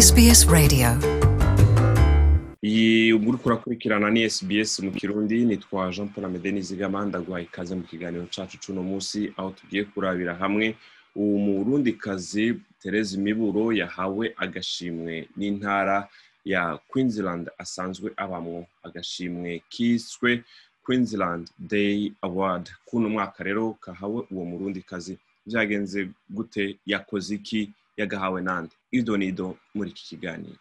SBS Radio. Iyi uri kurakurikirana ni SBS mu kirundi nitwa Jean Paul Amede Nizigama ndaguhaye ikaze mu kiganiro cacu cuno munsi aho tugiye kurabira hamwe. Uwo murundikazi Therese Miburo yahawe agashimwe n'intara ya Queensland asanzwe abamwo agashimwe kiswe Queensland Day Award. Kuno mwaka rero kahawe uwo murundikazi. Vyagenze gute yakoze iki? Yagahawe nande ido nido muri iki kiganiro.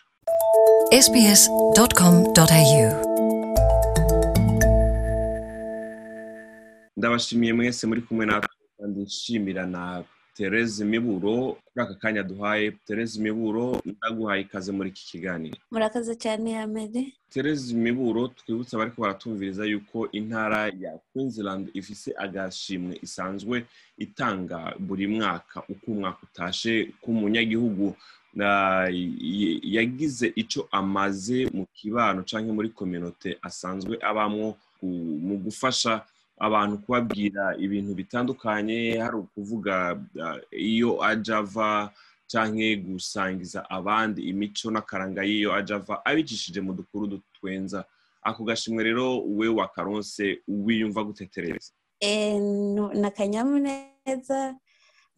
Ndabashimiye mwese muri kumwe natwe kandi nshimira na Therese Miburo kuri aka kanya duhaye Therese Miburo ndaguhaye ikaze muri iki kiganiro. Murakoze cyane Hamede Therese Miburo twibutsa bariko baratumviriza yuko intara ya Queensland ifise agashimwe isanzwe itanga buri mwaka uko umwaka utashe k'umunyagihugu yagize ico amaze mu kibano canke muri kominote asanzwe abamwo ku- mu gufasha abantu kubabwira ibintu bitandukanye hari ukuvuga uh, iyo aja ava canke gusangiza abandi imico n'akaranga y'iyo aja ava abicishije mu dukuru dutwenza. Ako gashimwe rero we wakaronse wiyumva gutetereza ni akanyamuneza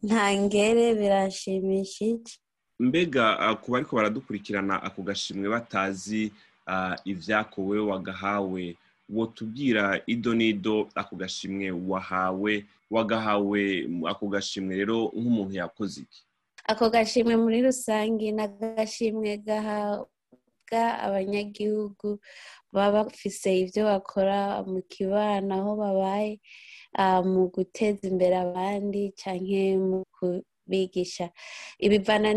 ntangere birashimishije. Mbega uh, ku bariko baradukurikirana ako gashimwe batazi uh, ivyako we wagahawe. Wotubwira ido n'ido ako gashimwe wahawe wagahawe ako gashimwe rero nk'umuntu yakoze iki? Ako gashimwe muri rusange ni agashimwe gahabwa abanyagihugu baba bafise ibyo bakora mu kibano aho babaye ah, mu guteza imbere abandi canke mu kubigisha ibivana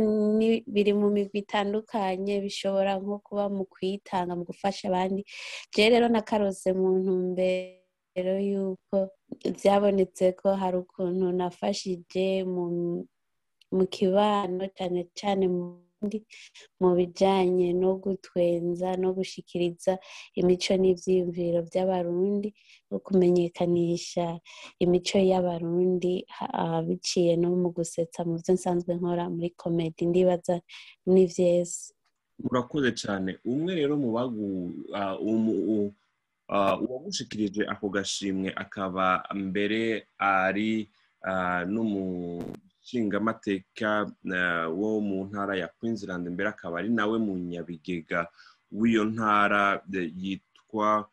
biri mu migwi itandukanye bishobora nko kuba mu kwitanga mu gufasha abandi. Je rero nakarose mu ntumbero yuko byabonetse ko hari ukuntu nafashije mu kibano cyane cyane mu ndi mu bijyanye no gutwenza no gushikiriza imico n'ibyiyumviro by'abarundi no kumenyekanisha imico y'abarundi biciye no mu gusetsa mu byo nsanzwe nkora muri komedi. Ndibaza ni byiza murakoze cyane umwe rero mu bagu uwagushikirije ako gashimwe akaba mbere ari ah, n'umushingamateka ah, wo mu ntara ya Queensland mbere akaba ari nawe mu nyabigega w'iyo ntara eh, yitwa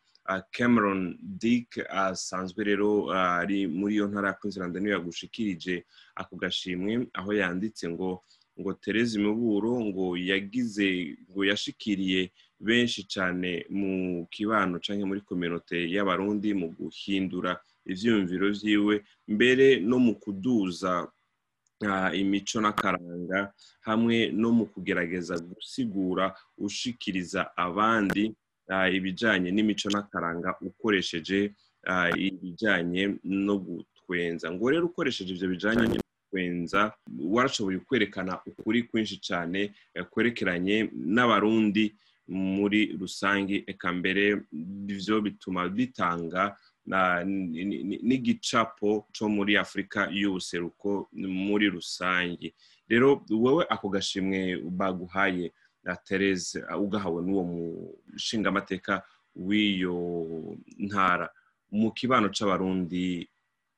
Cameron Dick. Asanzwe rero ari muri iyo ntara ya Queensland niyo yagushikirije ako gashimwe aho yanditse ngo ngo Therese Miburo ngo yagize ngo yashikiriye benshi cyane mu kibano canke muri kominote y'abarundi mu guhindura ivyiyumviro vyiwe mbere no mu kuduza imico n'akaranga hamwe no mu kugerageza gusigura ushikiriza abandi ibijanye n'imico n'akaranga ukoresheje ibijanye no gutwenza. Ngo rero ukoresheje ivyo bijanye no gutwenza warashoboye kwerekana ukuri kwinshi cyane eh, kwerekeranye n'abarundi muri rusange eka mbere ivyo bituma bitanga n'igicapo co muri afurika y'ubuseruko muri rusange. Rero wowe ako gashimwe baguhaye na Therese ugahawe n'uwo mushingamateka w'iyo ntara. Mu kibano c'abarundi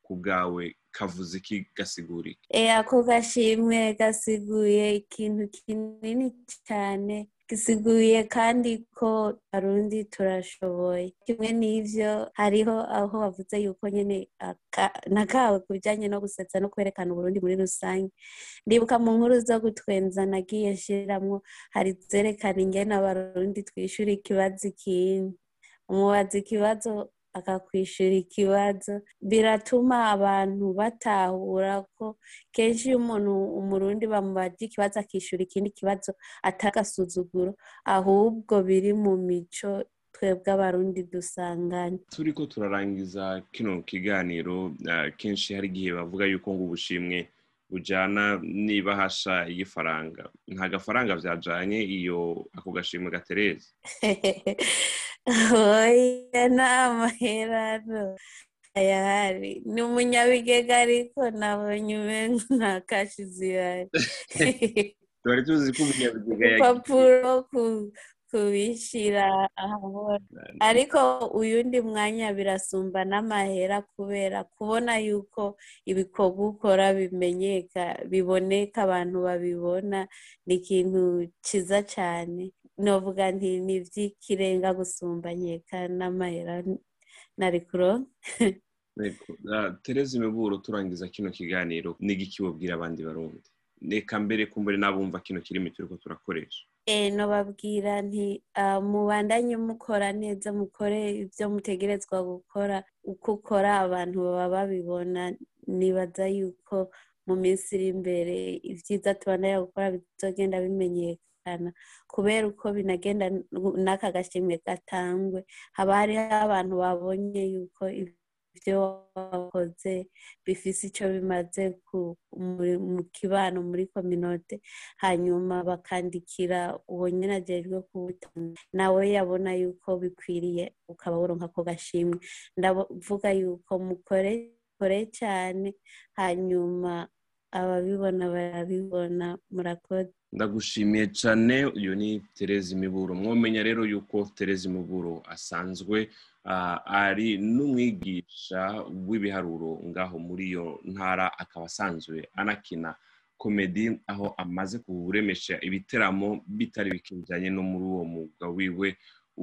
ku bwawe kavuze iki gasigura iki? E, ako gashimwe gasiguye ikintu kinini cyane. Gisiguye kandi ko arundi turashoboye. Kimwe n'ivyo hariho aho bavuze yuko nyene aka- nakawe ku bijanye no gusetsa no kwerekana uburundi muri rusange. Ndibuka mu nkuru zo gutwenza nagiye nshiramwo hari zerekana ingene abarundi twishura ikibazo ikindi umubaza ikibazo akakwishura ikibazo. Biratuma abantu batahura ko kenshi iyo umuntu umurundi bamubaje ikibazo akishura ikindi kibazo atagasuzuguro ahubwo biri mu mico twebwe abarundi dusanganye. Turiko turarangiza kino kiganiro ah, kenshi hari igihe bavuga yuko ngo ubushimwe bujana n'ibahasha y'ifaranga nta gafaranga vyajanye iyo ako gashimwe gatereze oya ni amaherano ayahari ni umunyabigega ariko nabonye umengo nta kashi zihari twari tuzi ko umunyabigega urupapuro kubishyira ahabona ariko uyundi mwanya birasumba n'amahera kubera kubona yuko ibikorwa ukora bimenyeka biboneka abantu babibona ni ikintu cyiza cyane navuga nti ni iby'ikirenga gusumba nkeka n'amahera nari kuronka tereza imiburo turangiza kino kiganiro n'igiki babwira abandi barundi. Reka mbere kumbure n'abumva kino kirimi turi ko turakoresha. Nababwira nti mubandanye mukora neza mukore ibyo mutegerezwa gukora uko ukora abantu baba babibona nibaza yuko mu minsi iri imbere ibyiza tubandanya gukora bizogenda bimenyekana kubera uko binagenda n'aka gashimwe gatangwe haba hariho abantu babonye yuko ibyo wakoze bifite icyo bimaze mu kibano muri kominote hanyuma bakandikira uwo nyine agejwe kuwutanga nawe yabona yuko bikwiriye ukaba wuronka ako gashimwe. Ndavuga yuko mukore cyane hanyuma ababibona barabibona murakoze. Ndagushimiye cyane uyu ni tereza imiburo mwomenya rero yuko tereza imiburo asanzwe ari n'umwigisha w'ibiharuro ngaho muri iyo ntara akaba asanzwe anakina komedi aho amaze kuremesha ibiteramo bitari bikijyanye no muri uwo mwuga wiwe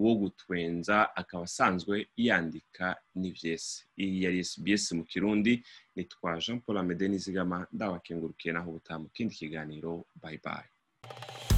wo gutwenza akaba asanzwe yandika n'ibyesi iyi yari SBS mu kirundi nitwa jean paul amede nizigama ndabakengurukiye naho ubutaha mu kindi kiganiro. Bayi bayi